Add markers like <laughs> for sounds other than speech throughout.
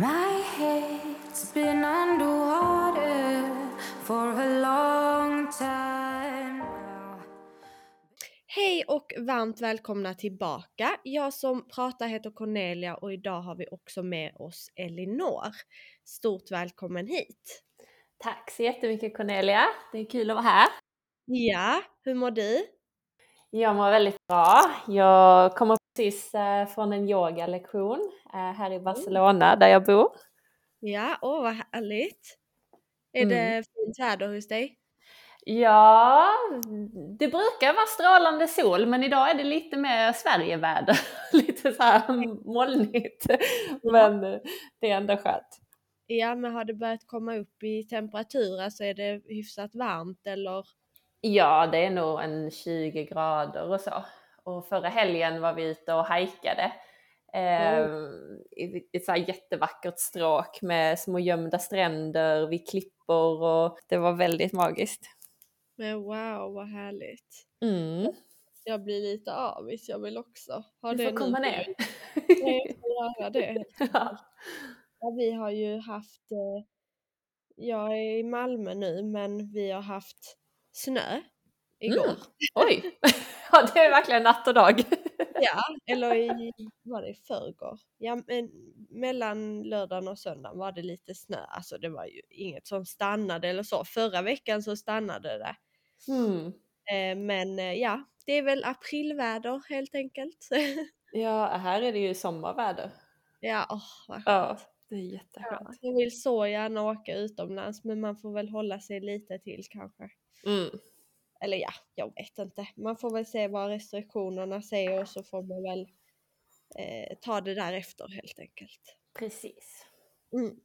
My head's been underwater for a long time now. Hej och varmt välkomna tillbaka. Jag som pratar heter Cornelia och idag har vi också med oss Elinor. Stort välkommen hit! Tack så jättemycket Cornelia, det är kul att vara här. Ja, hur mår du? Jag mår väldigt bra. Jag kommer precis eh, från en yogalektion eh, här i Barcelona där jag bor. Ja, åh vad härligt! Är Mm. det fint väder hos dig? Ja, det brukar vara strålande sol men idag är det lite mer Sverigeväder. <laughs> lite så här molnigt. Men det är ändå skönt. Ja, men har det börjat komma upp i temperatur? Alltså är det hyfsat varmt eller? Ja, det är nog en 20 grader och så. Och förra helgen var vi ute och hajkade. I ett så jättevackert stråk med små gömda stränder vid klippor och det var väldigt magiskt. Men wow, vad härligt! Mm. Jag blir lite avis, jag vill också ha Du får komma ner. Jag får göra det. <laughs> ja. Ja, vi har ju haft, eh, jag är i Malmö nu, men vi har haft snö igår. Mm. Oj! <laughs> ja, det är verkligen natt och dag. <laughs> Ja, eller i, var det i förrgår? Ja, men mellan lördagen och söndagen var det lite snö. Alltså det var ju inget som stannade eller så. Förra veckan så stannade det. Mm. Men eh, ja, det är väl aprilväder helt enkelt. <laughs> Ja, här är det ju sommarväder. ja, åh vad Ja, det är Ja, jätteskönt. jag vill så gärna åka utomlands men man får väl hålla sig lite till kanske. Mm. Eller ja, jag vet inte. Man får väl se vad restriktionerna säger och så får man väl eh, ta det därefter helt enkelt. Precis. Mm.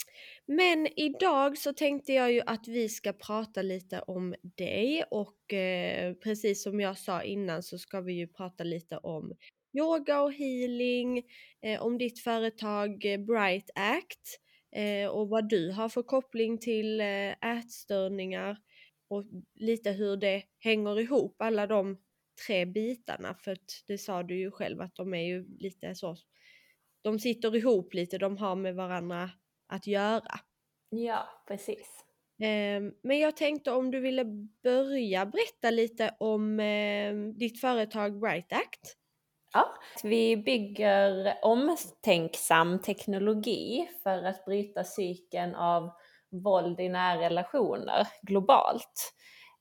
Men idag så tänkte jag ju att vi ska prata lite om dig och eh, precis som jag sa innan så ska vi ju prata lite om yoga och healing, eh, om ditt företag eh, Bright Act eh, och vad du har för koppling till eh, ätstörningar och lite hur det hänger ihop alla de tre bitarna för att det sa du ju själv att de är ju lite så de sitter ihop lite, de har med varandra att göra. Ja, precis. Ehm, Men jag tänkte om du ville börja berätta lite om ehm, ditt företag Bright Act. Ja, vi bygger omtänksam teknologi för att bryta cykeln av våld i nära relationer globalt.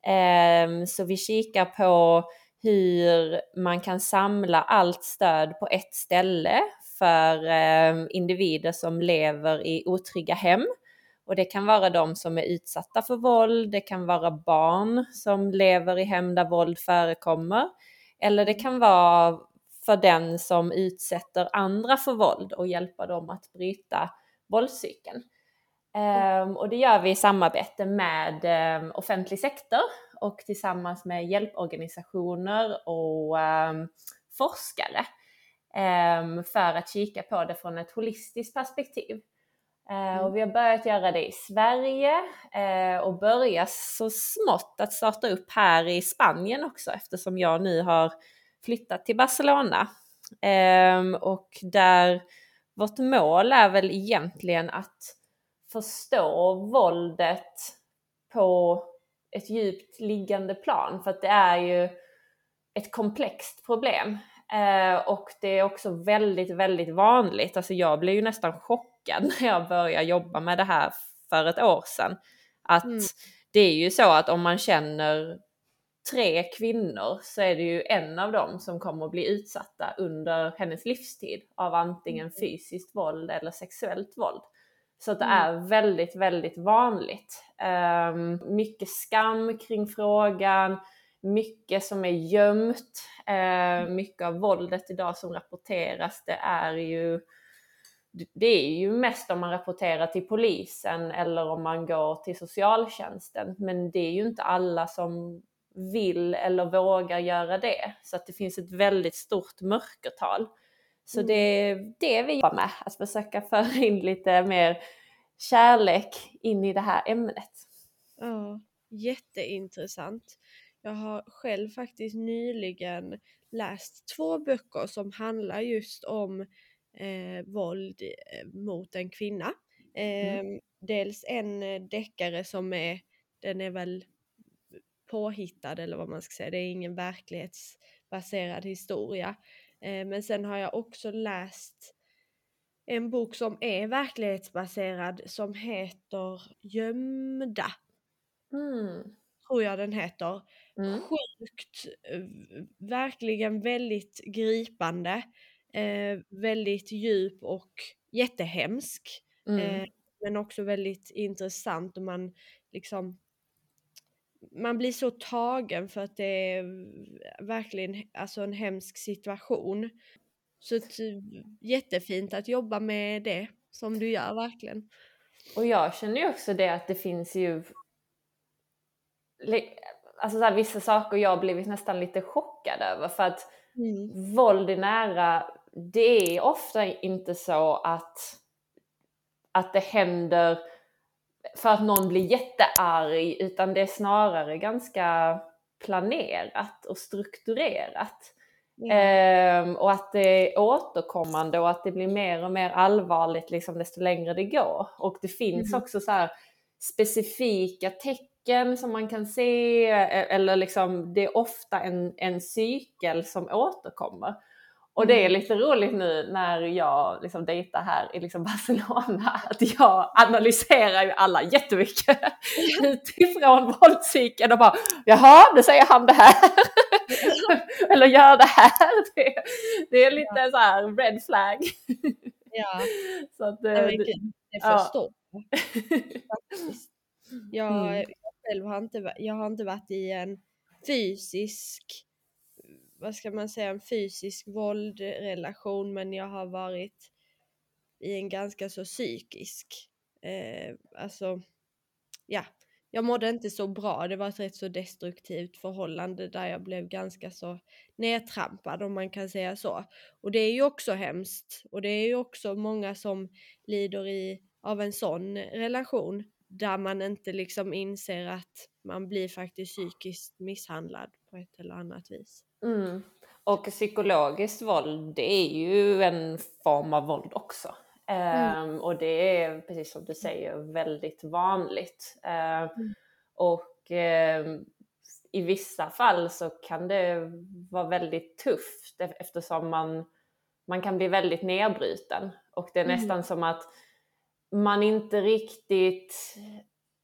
Ehm, så vi kikar på hur man kan samla allt stöd på ett ställe för ehm, individer som lever i otrygga hem. Och det kan vara de som är utsatta för våld, det kan vara barn som lever i hem där våld förekommer. Eller det kan vara för den som utsätter andra för våld och hjälpa dem att bryta våldscykeln. Ehm, och det gör vi i samarbete med ehm, offentlig sektor och tillsammans med hjälporganisationer och ehm, forskare för att kika på det från ett holistiskt perspektiv. Eh, och vi har börjat göra det i Sverige eh, och börjar så smått att starta upp här i Spanien också eftersom jag nu har flyttat till Barcelona. Och där vårt mål är väl egentligen att förstå våldet på ett djupt liggande plan för att det är ju ett komplext problem. Eh, och det är också väldigt, väldigt vanligt. Alltså jag blev ju nästan chockad <laughs> när jag började jobba med det här för ett år sedan. Att Mm. det är ju så att om man känner tre kvinnor så är det ju en av dem som kommer att bli utsatta under hennes livstid av antingen fysiskt våld eller sexuellt våld. Så att det Mm. är väldigt, väldigt vanligt. Ehm, mycket skam kring frågan, mycket som är gömt. Eh, mycket av våldet idag som rapporteras det är ju det är ju mest om man rapporterar till polisen eller om man går till socialtjänsten. Men det är ju inte alla som vill eller vågar göra det. Så att det finns ett väldigt stort mörkertal. Så Mm. det är det vi jobbar med, att försöka föra in lite mer kärlek in i det här ämnet. Ja, jätteintressant. Jag har själv faktiskt nyligen läst två böcker som handlar just om eh, våld eh, mot en kvinna. Mm. Eh, dels en eh, deckare som är, den är väl påhittad eller vad man ska säga, det är ingen verklighetsbaserad historia. Eh, men sen har jag också läst en bok som är verklighetsbaserad som heter Gömda. Mm. Tror jag den heter. Mm. Sjukt, eh, verkligen väldigt gripande. Eh, väldigt djup och jättehemsk. Mm. Men också väldigt intressant och man liksom man blir så tagen för att det är verkligen alltså en hemsk situation. Så jättefint att jobba med det som du gör verkligen. Och jag känner ju också det att det finns ju alltså så här, vissa saker jag blivit nästan lite chockad över för att Mm. våld i nära, det är ofta inte så att, att det händer för att någon blir jättearg utan det är snarare ganska planerat och strukturerat. Ja. Ehm, och att det är återkommande och att det blir mer och mer allvarligt liksom, desto längre det går. Och det finns Mm. också så specifika tecken som man kan se eh, eller liksom det är ofta en, en cykel som återkommer. Och det är Mm. lite roligt nu när jag liksom dejtar här i liksom <laughs> Barcelona att jag analyserar ju alla jättemycket <laughs> utifrån våldscykeln och bara jaha, nu säger han det här. <laughs> Eller gör det här. Det, det är lite så här red flag. ja. Så att, Nej, eh, men det- gud, det ja. förstår jag faktiskt. Jag, Mm. jag själv har inte, jag har inte varit i en fysisk, vad ska man säga, en fysisk våldrelation men jag har varit i en ganska så psykisk. Eh, alltså, ja, jag mådde inte så bra. Det var ett rätt så destruktivt förhållande där jag blev ganska så nedtrampad om man kan säga så. Och det är ju också hemskt. Och det är ju också många som lider i, av en sån relation där man inte liksom inser att man blir faktiskt psykiskt misshandlad på ett eller annat vis. Mm. Och psykologiskt våld, det är ju en form av våld också. Ehm, och det är, precis som du säger, väldigt vanligt. Ehm, Och ehm, i vissa fall så kan det vara väldigt tufft e- eftersom man, man kan bli väldigt nedbruten. Och det är Mm. nästan som att man inte riktigt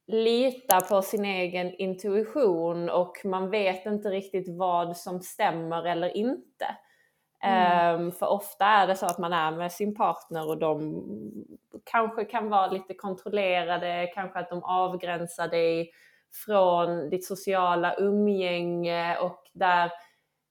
litar på sin egen intuition och man vet inte riktigt vad som stämmer eller inte. Mm. Ehm, för ofta är det så att man är med sin partner och de kanske kan vara lite kontrollerade, kanske att de avgränsar dig från ditt sociala umgänge och där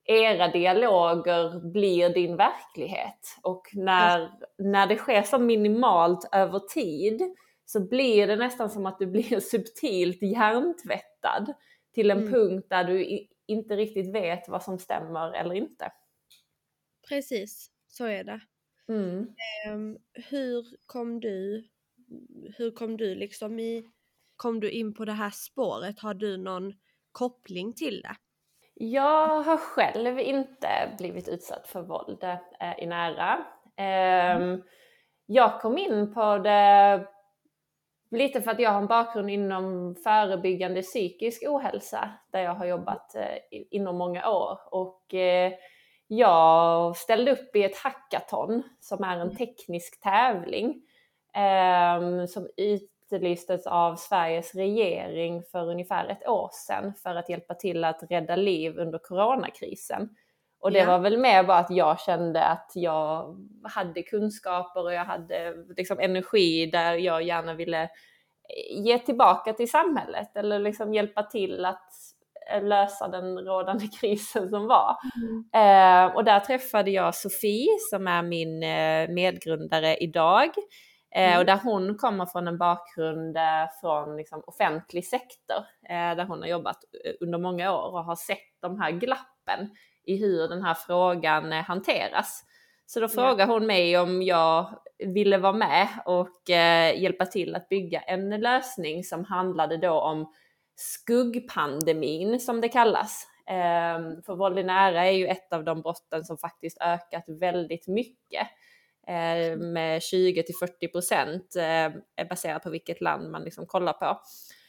era dialoger blir din verklighet. Och när, när det sker så minimalt över tid så blir det nästan som att du blir <laughs> subtilt hjärntvättad till en Mm. punkt där du inte riktigt vet vad som stämmer eller inte. Precis, så är det. Mm. Ehm, hur kom du, hur kom du liksom i, kom du in på det här spåret? Har du någon koppling till det? Jag har själv inte blivit utsatt för våld eh, i nära. Ehm, Jag kom in på det lite för att jag har en bakgrund inom förebyggande psykisk ohälsa där jag har jobbat eh, inom många år. Och eh, jag ställde upp i ett hackathon som är en teknisk tävling ehm, som utlystes av Sveriges regering för ungefär ett år sedan för att hjälpa till att rädda liv under coronakrisen. Och det Ja. var väl mer bara att jag kände att jag hade kunskaper och jag hade liksom energi där jag gärna ville ge tillbaka till samhället eller liksom hjälpa till att lösa den rådande <laughs> krisen som var. Eh, och där träffade jag Sofie som är min eh, medgrundare idag. Eh, Mm. och där hon kommer från en bakgrund eh, från liksom, offentlig sektor. Där hon har jobbat under många år och har sett de här glappen i hur den här frågan eh, hanteras. Så då Ja. frågar hon mig om jag ville vara med och eh, hjälpa till att bygga en lösning som handlade då om skuggpandemin som det kallas. Eh, för våld i nära är ju ett av de brotten som faktiskt ökat väldigt mycket. eh, med 20 till 40 procent baserat på vilket land man liksom kollar på.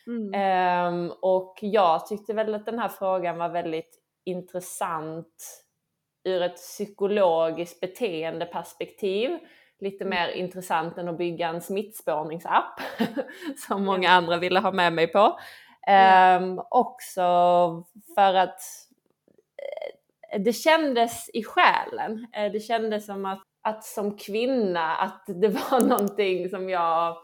Mm. Ehm, och jag tyckte väl att den här frågan var väldigt intressant ur ett psykologiskt beteendeperspektiv. Lite Mm. mer intressant än att bygga en smittspårningsapp <laughs> som många andra ville ha med mig på. Ehm, också för att eh, det kändes i själen. Eh, Det kändes som att, att som kvinna, att det <laughs> var någonting som jag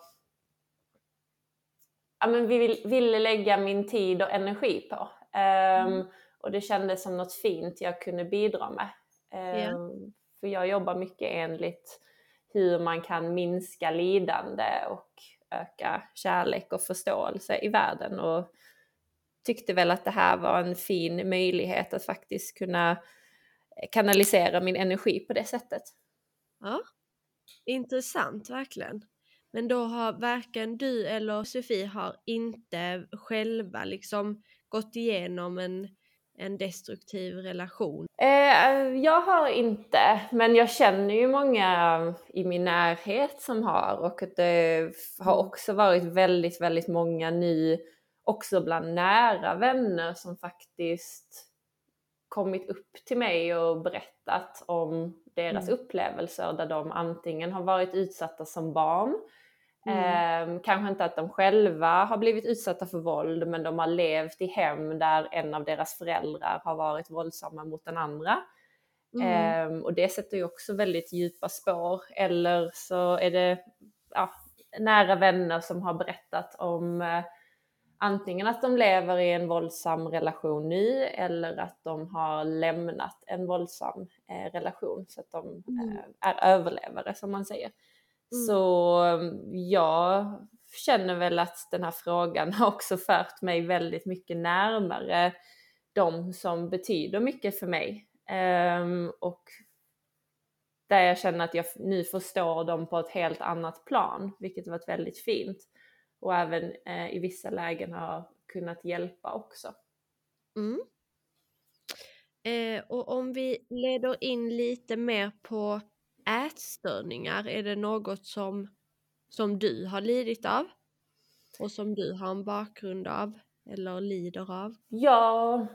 ja, men vill, ville lägga min tid och energi på. Mm. Och det kändes som något fint jag kunde bidra med. Ehm, För jag jobbar mycket enligt hur man kan minska lidande och öka kärlek och förståelse i världen. Och tyckte väl att det här var en fin möjlighet att faktiskt kunna kanalisera min energi på det sättet. Ja, intressant verkligen. Men då har varken du eller Sofie har inte själva liksom gått igenom en, en destruktiv relation. Eh, jag har inte, men jag känner ju många i min närhet som har och det har Mm. också varit väldigt, väldigt många nu, också bland nära vänner som faktiskt kommit upp till mig och berättat om deras Mm. upplevelser där de antingen har varit utsatta som barn, Mm. eh, kanske inte att de själva har blivit utsatta för våld men de har levt i hem där en av deras föräldrar har varit våldsamma mot den andra. Mm. Ehm, och det sätter ju också väldigt djupa spår. Eller så är det ja, nära vänner som har berättat om eh, antingen att de lever i en våldsam relation nu eller att de har lämnat en våldsam eh, relation så att de Mm. eh, är överlevare som man säger. Mm. Så jag känner väl att den här frågan har också fört mig väldigt mycket närmare de som betyder mycket för mig. Ehm, och där jag känner att jag nu förstår dem på ett helt annat plan, vilket har varit väldigt fint. Och även eh, i vissa lägen har kunnat hjälpa också. Mm. Eh, och om vi leder in lite mer på ätstörningar, är det något som, som du har lidit av? Och som du har en bakgrund av? Eller lider av? Jag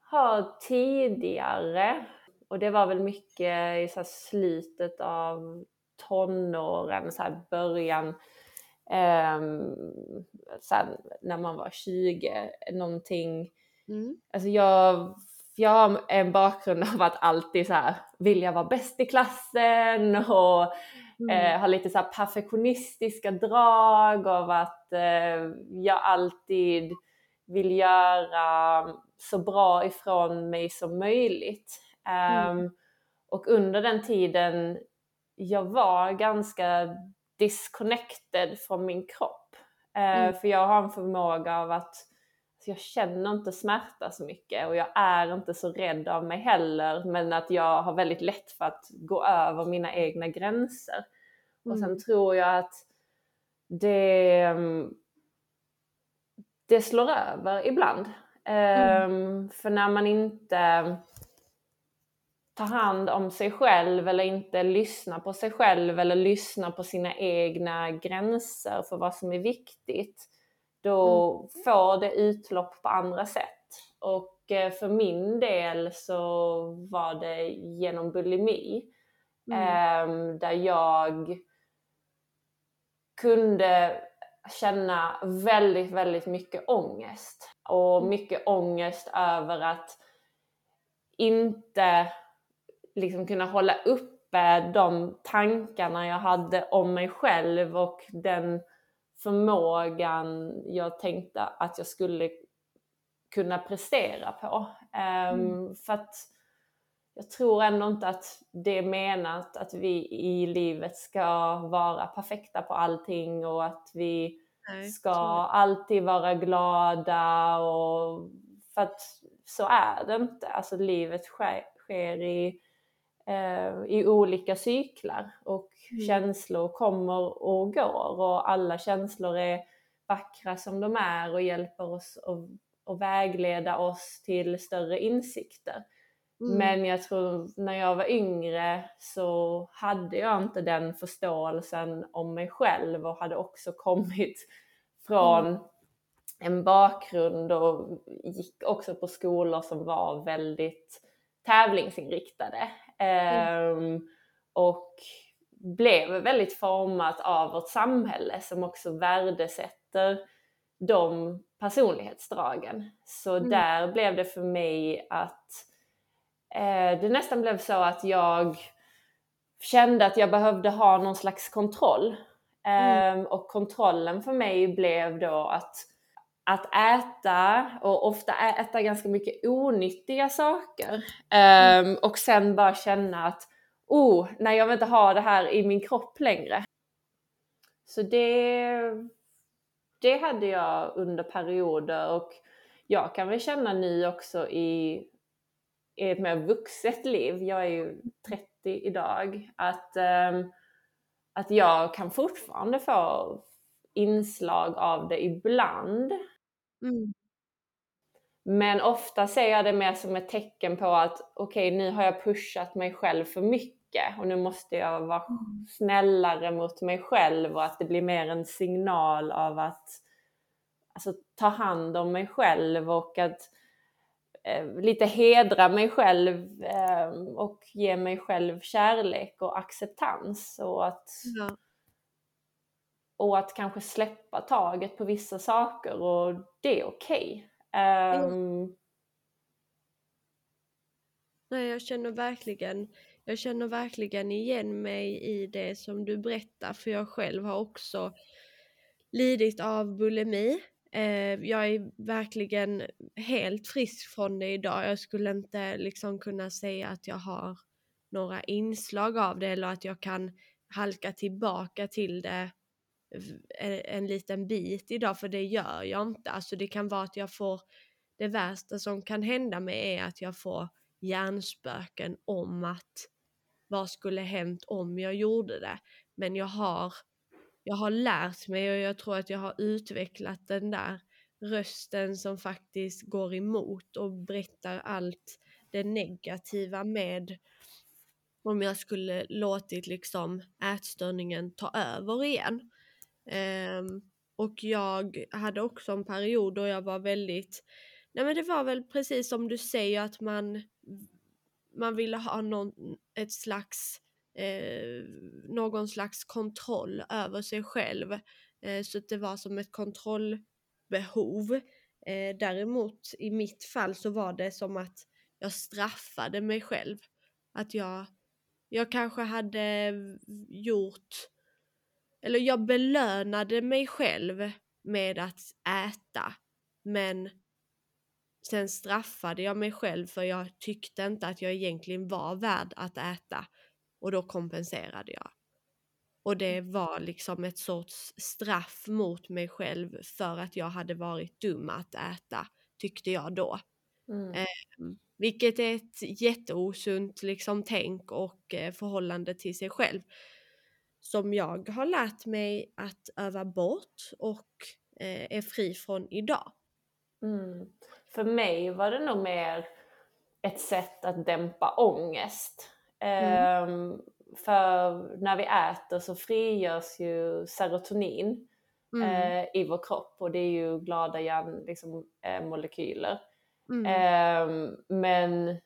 har tidigare, och det var väl mycket i så slutet av tonåren, så här början, ehm, så här, när man var 20, någonting Mm. Alltså jag, jag har en bakgrund av att alltid så här vilja vara bäst i klassen och Mm. eh, ha lite så perfektionistiska drag av att eh, jag alltid vill göra så bra ifrån mig som möjligt. Mm. Ehm, och under den tiden jag var ganska disconnected från min kropp. Eh, Mm. För jag har en förmåga av att jag känner inte smärta så mycket och jag är inte så rädd av mig heller men att jag har väldigt lätt för att gå över mina egna gränser. Och sen Mm. tror jag att det, mm, det slår över ibland. Ehm, för när man inte tar hand om sig själv eller inte lyssnar på sig själv eller lyssnar på sina egna gränser för vad som är viktigt, då får det utlopp på andra sätt. Och eh, för min del så var det genom bulimi. Mm. Ehm, där jag kunde känna väldigt, väldigt mycket ångest. Och mycket ångest över att inte liksom kunna hålla uppe de tankarna jag hade om mig själv och den förmågan jag tänkte att jag skulle kunna prestera på. Ehm, För att jag tror ändå inte att det är menat att vi i livet ska vara perfekta på allting och att vi Nej, ska alltid vara glada och för att så är det inte. Alltså livet sker, sker i, i olika cyklar och Mm. känslor kommer och går och alla känslor är vackra som de är och hjälper oss och, och vägleda oss till större insikter. Mm. Men jag tror när jag var yngre så hade jag inte den förståelsen om mig själv och hade också kommit från mm. en bakgrund och gick också på skolor som var väldigt tävlingsinriktade. Mm. Um, och blev väldigt format av vårt samhälle som också värdesätter de personlighetsdragen. Så mm. där blev det för mig att eh, det nästan blev så att jag kände att jag behövde ha någon slags kontroll. Mm. Eh, och kontrollen för mig blev då att, att äta och ofta äta ganska mycket onyttiga saker. Mm. Och sen bara känna att oh, nej jag vill inte ha det här i min kropp längre. Så det, det hade jag under perioder och jag kan väl känna nu också i, i ett mer vuxet liv, jag är ju 30 idag, att, um, att jag kan fortfarande få inslag av det ibland. Mm. Men ofta ser jag det mer som ett tecken på att okej, okay, nu har jag pushat mig själv för mycket och nu måste jag vara mm. snällare mot mig själv och att det blir mer en signal av att alltså, ta hand om mig själv och att eh, lite hedra mig själv eh, och ge mig själv kärlek och acceptans och att ja. Och att kanske släppa taget på vissa saker och det är okej. Okay. Um... Nej, jag känner verkligen jag känner verkligen igen mig i det som du berättar för jag själv har också lidit av bulimi. Eh, jag är verkligen helt frisk från det idag. Jag skulle inte liksom kunna säga att jag har några inslag av det eller att jag kan halka tillbaka till det en liten bit idag för det gör jag inte. Alltså det kan vara att jag får det värsta som kan hända mig är att jag får hjärnspöken om att vad skulle hänt om jag gjorde det. Men jag har, jag har lärt mig och jag tror att jag har utvecklat den där rösten som faktiskt går emot och berättar allt det negativa med om jag skulle låtit liksom ätstörningen ta över igen. Um, och jag hade också en period då jag var väldigt, nej men det var väl precis som du säger att man, man ville ha någon, ett slags, eh, någon slags kontroll över sig själv. Eh, så att det var som ett kontrollbehov. Eh, däremot i mitt fall så var det som att jag straffade mig själv. Att jag, jag kanske hade gjort eller jag belönade mig själv med att äta. Men sen straffade jag mig själv för jag tyckte inte att jag egentligen var värd att äta. Och då kompenserade jag. Och det mm. var liksom ett sorts straff mot mig själv för att jag hade varit dum att äta, tyckte jag då. Mm. Eh, vilket är ett jätteosunt liksom tänk och eh, förhållande till sig själv som jag har lärt mig att öva bort och eh, är fri från idag. Mm. För mig var det nog mer ett sätt att dämpa ångest. Mm. Um, för när vi äter så frigörs ju serotonin mm. eh, i vår kropp och det är ju glada hjärnmolekyler. Liksom, eh, um, men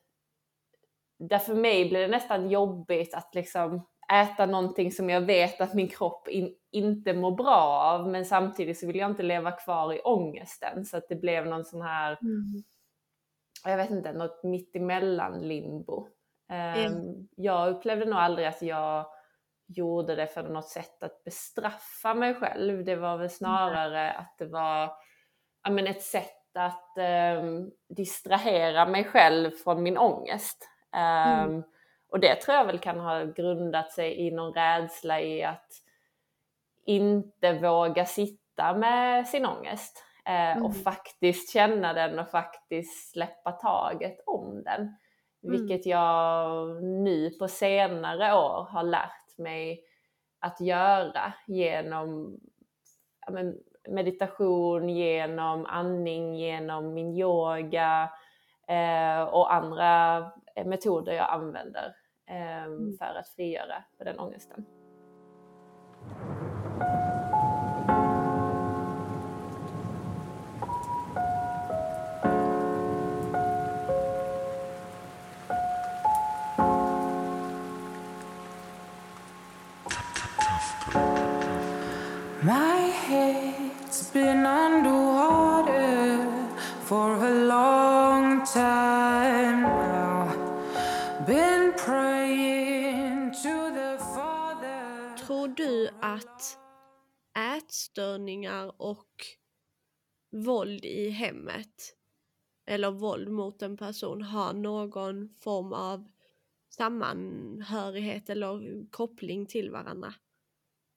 där för mig blir det nästan jobbigt att liksom äta någonting som jag vet att min kropp in, inte mår bra av men samtidigt så vill jag inte leva kvar i ångesten så att det blev någon sån här, mm. jag vet inte, något mittemellan limbo. Mm. Jag upplevde nog aldrig att jag gjorde det för något sätt att bestraffa mig själv. Det var väl snarare mm. att det var ja, men ett sätt att um, distrahera mig själv från min ångest. Um, och det tror jag väl kan ha grundat sig i någon rädsla i att inte våga sitta med sin ångest eh, mm. och faktiskt känna den och faktiskt släppa taget om den. Mm. Vilket jag nu på senare år har lärt mig att göra genom ja, men, meditation, genom andning, genom min yoga, eh, och andra eh, metoder jag använder för att frigöra den ångesten. Ätstörningar och våld i hemmet eller våld mot en person har någon form av sammanhörighet eller koppling till varandra?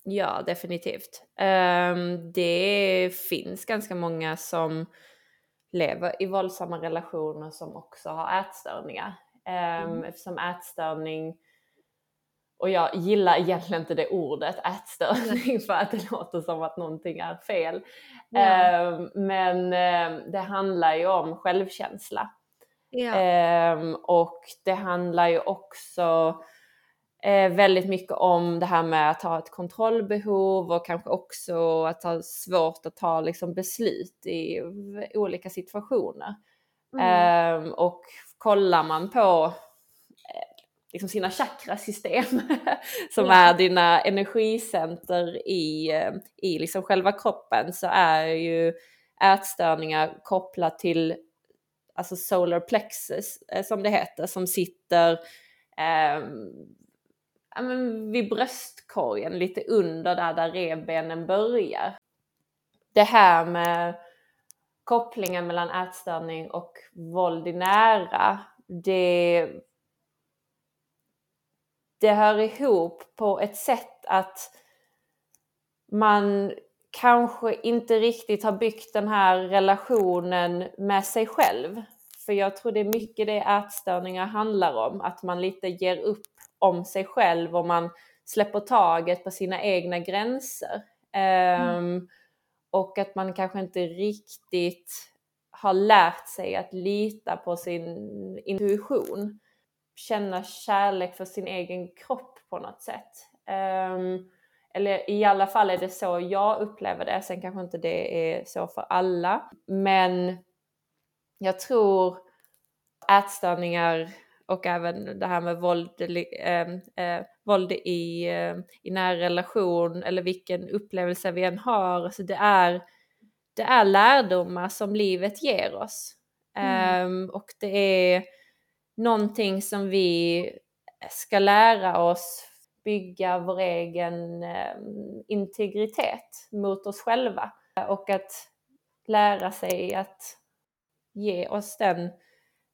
Ja, definitivt. Um, det finns ganska många som lever i våldsamma relationer som också har ätstörningar. Um, mm. Eftersom ätstörning, och jag gillar egentligen inte det ordet ätstörning för att det låter som att någonting är fel. Um, men det handlar ju om självkänsla. Ja. och det handlar ju också eh, väldigt mycket om det här med att ha ett kontrollbehov och kanske också att ha svårt att ta liksom, beslut i olika situationer. Mm. Eh, och kollar man på eh, liksom sina chakrasystem <laughs> som ja. är dina energicenter i, eh, i liksom själva kroppen så är ju ätstörningar kopplat till alltså solar plexus eh, som det heter som sitter eh, vid bröstkorgen, lite under där, där revbenen börjar. Det här med kopplingen mellan ätstörning och våld i nära, det, det hör ihop på ett sätt att man kanske inte riktigt har byggt den här relationen med sig själv. För jag tror det är mycket det ätstörningar handlar om, att man lite ger upp om sig själv och man släpper taget på sina egna gränser. Mm. Um, och att man kanske inte riktigt har lärt sig att lita på sin intuition. Känna kärlek för sin egen kropp på något sätt. Um, eller i alla fall är det så jag upplever det. Sen kanske inte det är så för alla. Men jag tror ätstörningar och även det här med våld, äh, äh, våld i, äh, i nära relation eller vilken upplevelse vi än har. Alltså det, är, det är lärdomar som livet ger oss. Mm. Um, och det är någonting som vi ska lära oss bygga vår egen um, integritet mot oss själva. Och att lära sig att ge oss den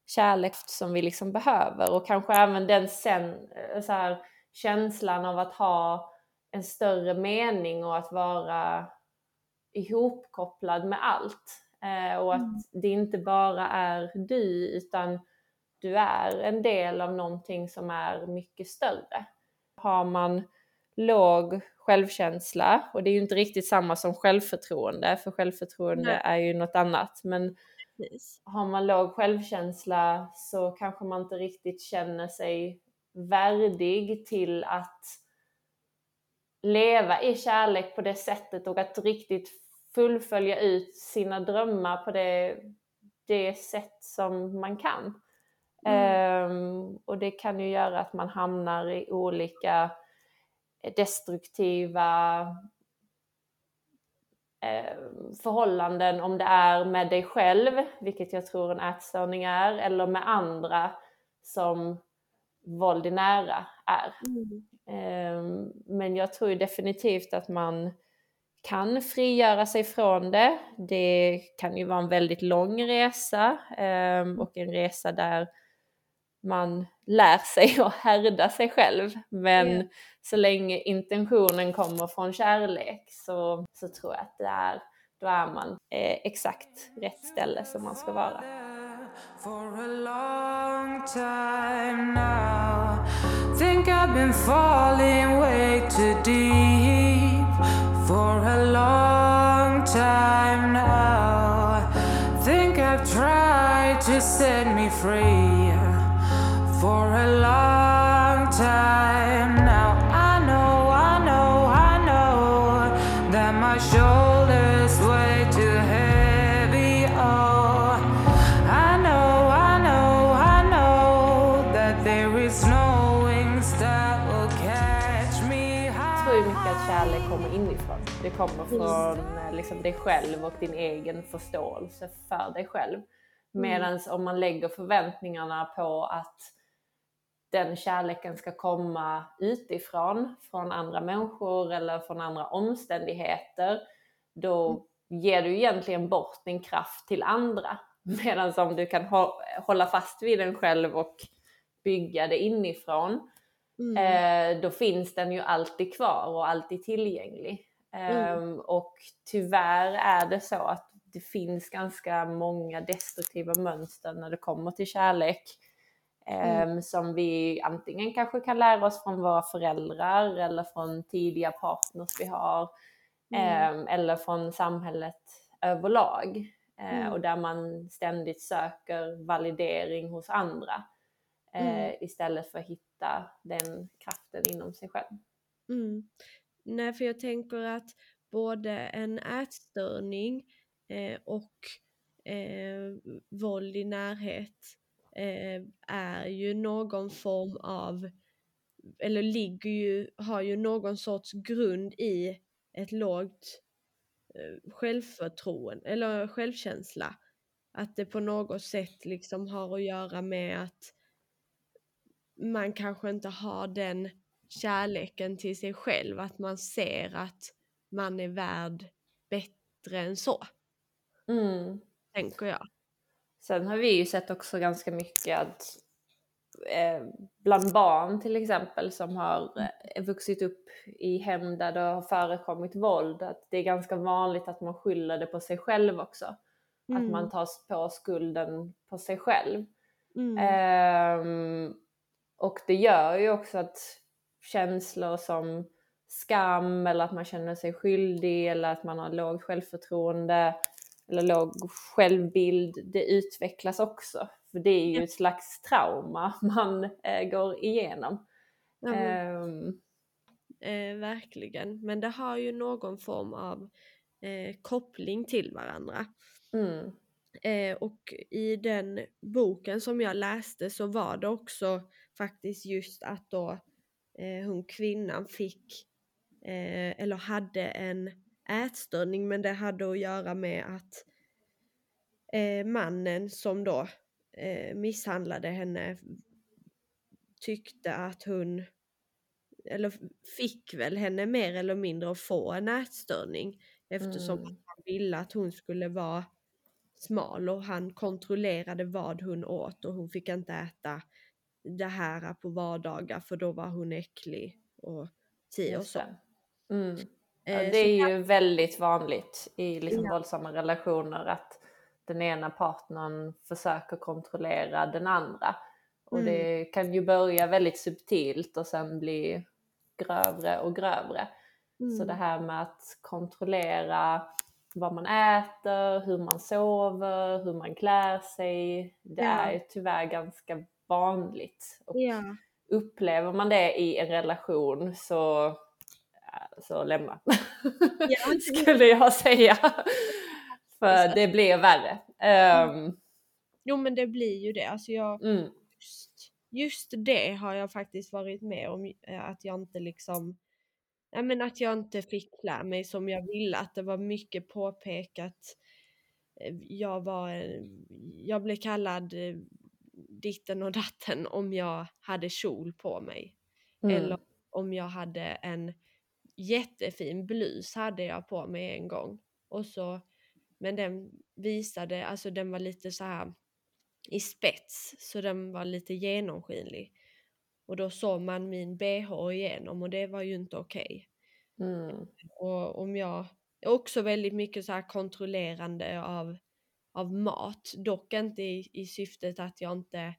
kärlek som vi liksom behöver och kanske även den sen, eh, så här, känslan av att ha en större mening och att vara ihopkopplad med allt. Eh, och att mm. det inte bara är du utan du är en del av någonting som är mycket större. Har man låg självkänsla, och det är ju inte riktigt samma som självförtroende, för självförtroende Nej. är ju något annat, men Precis. Har man låg självkänsla så kanske man inte riktigt känner sig värdig till att leva i kärlek på det sättet och att riktigt fullfölja ut sina drömmar på det, det sätt som man kan. Mm. Um, och det kan ju göra att man hamnar i olika destruktiva eh, förhållanden om det är med dig själv, vilket jag tror en ätstörning är, eller med andra som våld i nära är. Mm. Eh, men jag tror definitivt att man kan frigöra sig från det. Det kan ju vara en väldigt lång resa och en resa där man lär sig att härda sig själv. Men yeah. så länge intentionen kommer från kärlek så, så tror jag att det är, då är man eh, exakt rätt ställe som man ska vara. Think I've tried to set me free kärlek kommer inifrån. Det kommer Mm. från eh, liksom, dig själv och din egen förståelse för dig själv. Mm. Medan om man lägger förväntningarna på att den kärleken ska komma utifrån, från andra människor eller från andra omständigheter, då ger du egentligen bort din kraft till andra. <laughs> Medan om du kan hå- hålla fast vid den själv och bygga det inifrån, Mm. eh, då finns den ju alltid kvar och alltid tillgänglig. Ehm, och tyvärr är det så att det finns ganska många destruktiva mönster när det kommer till kärlek. Ehm, Som vi antingen kanske kan lära oss från våra föräldrar eller från tidiga partners vi har. ehm, eller från samhället överlag. Eh, Mm. Och där man ständigt söker validering hos andra. Eh, Mm. istället för att hitta den kraften inom sig själv. Mm. Nej, för jag tänker att både en ätstörning eh, och våld i närhet eh, är ju någon form av, eller ligger ju, har ju någon sorts grund i ett lågt eh, självförtroende eller självkänsla. Att det på något sätt liksom har att göra med att man kanske inte har den kärleken till sig själv, att man ser att man är värd bättre än så, Mm. tänker jag. Sen har vi ju sett också ganska mycket att eh, bland barn till exempel som har eh, vuxit upp i hem där det har förekommit våld, att det är ganska vanligt att man skyller det på sig själv också. Att Mm. man tar på skulden på sig själv. Mm. Ehm, och det gör ju också att känslor som skam eller att man känner sig skyldig eller att man har lågt självförtroende eller låg självbild, det utvecklas också. För det är ju ett slags trauma <laughs> man eh, går igenom. Ja, men, Ehm, eh, verkligen, men det har ju någon form av eh, koppling till varandra. mm, Eh, och i den boken som jag läste så var det också faktiskt just att då eh, hon kvinnan fick eh, eller hade en ätstörning men det hade att göra med att eh, mannen som då eh, misshandlade henne tyckte att hon eller fick väl henne mer eller mindre att få en ätstörning eftersom Mm. han ville att hon skulle vara smal och han kontrollerade vad hon åt och hon fick inte äta det här på vardagar för då var hon äcklig och si och så. Mm. Ja, Eh, det är så ju väldigt vanligt i liksom Ja. våldsamma relationer att den ena partnern försöker kontrollera den andra. Och Mm. det kan ju börja väldigt subtilt och sen bli grövre och grövre. Så Mm. det här med att kontrollera vad man äter, hur man sover, hur man klär sig, det Ja. är tyvärr ganska vanligt. Och Ja, upplever man det i en relation så, så lämna. Ja. <laughs> Skulle jag säga. För det blir värre. Ehm, jo men det blir ju det. Alltså jag, mm, just, just det har jag faktiskt varit med om eh, att jag inte liksom Nej men att jag inte fick klä mig som jag ville, att det var mycket påpekat. Eh, Jag var, jag blev kallad eh, ditten och datten om jag hade kjol på mig. mm, Eller om jag hade en jättefin blus hade jag på mig en gång. Och så, men den visade, alltså den var lite så här i spets så den var lite genomskinlig. Och då såg man min bh igenom och det var ju inte okej. mm, Och om jag, också väldigt mycket så här kontrollerande av, av mat. Dock inte i, i syftet att jag inte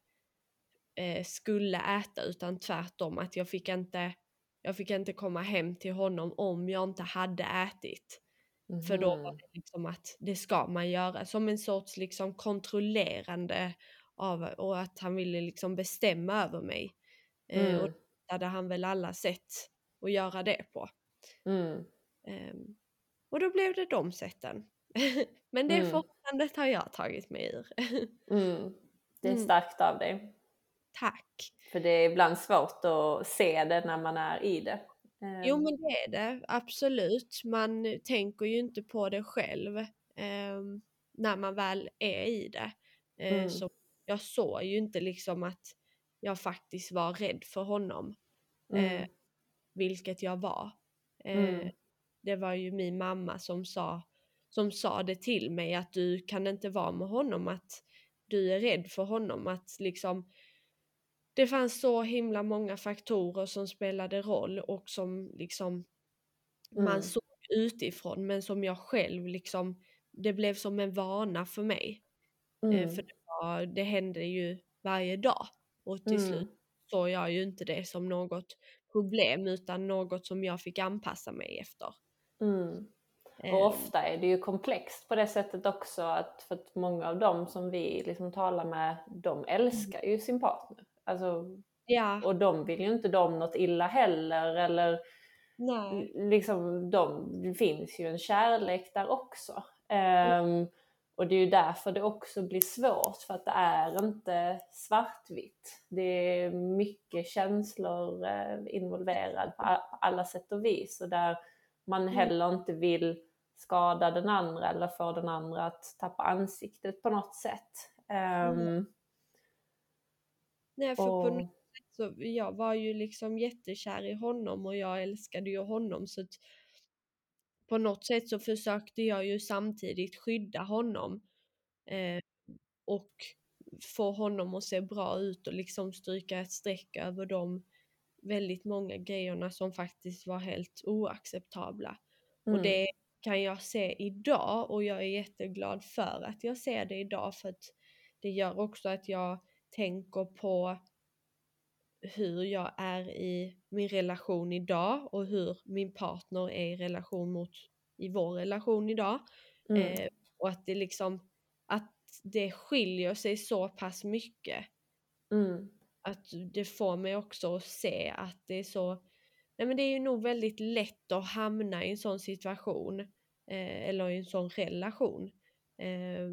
eh, skulle äta utan tvärtom att jag fick inte jag fick inte komma hem till honom om jag inte hade ätit. För då var mhm. det liksom att det ska man göra. Som en sorts liksom kontrollerande av, och att han ville liksom bestämma över mig. Eh, och Mm. det hade han väl alla sätt att göra det på. Mm. Ehm, och då blev det de sätten. <laughs> Men det Mm. förhållandet har jag tagit mig ur. <laughs> Mm. Det är Mm. starkt av dig. Tack! För det är ibland svårt att se det när man är i det. Jo Ehm, men det är det, absolut. Man tänker ju inte på det själv ehm, när man väl är i det. Eh, Mm. Så jag såg ju inte liksom att jag faktiskt var rädd för honom. Eh, Mm. vilket jag var. Eh, Mm. Det var ju min mamma som sa, som sa det till mig att du kan inte vara med honom, att du är rädd för honom. Att liksom, det fanns så himla många faktorer som spelade roll och som liksom man Mm. såg utifrån men som jag själv liksom, det blev som en vana för mig. Eh, Mm. För det, var, det hände ju varje dag och till Mm. slut såg jag ju inte det som något problem utan något som jag fick anpassa mig efter. Mm. Eh, Och ofta är det ju komplext på det sättet också att för att många av dem som vi liksom talar med, de älskar ju sin partner. Alltså, Ja, och de vill ju inte dem något illa heller eller nej. liksom de, det finns ju en kärlek där också. Ehm, och det är ju därför det också blir svårt för att det är inte svartvitt. Det är mycket känslor eh, involverade på alla sätt och vis och där man Mm. heller inte vill skada den andra eller få den andra att tappa ansiktet på något sätt. Ehm, Mm. Nej, för på och, något sätt så jag var ju liksom jättekär i honom och jag älskade ju honom så att på något sätt så försökte jag ju samtidigt skydda honom eh, och få honom att se bra ut och liksom stryka ett streck över de väldigt många grejerna som faktiskt var helt oacceptabla. Och mm, det kan jag se idag och jag är jätteglad för att jag ser det idag för att det gör också att jag tänker på hur jag är i min relation idag och hur min partner är i relation mot i vår relation idag. mm, Eh, och att det liksom att det skiljer sig så pass mycket. mm, Att det får mig också att se att det är så Nej men det är ju nog väldigt lätt att hamna i en sån situation eh, eller i en sån relation. Eh,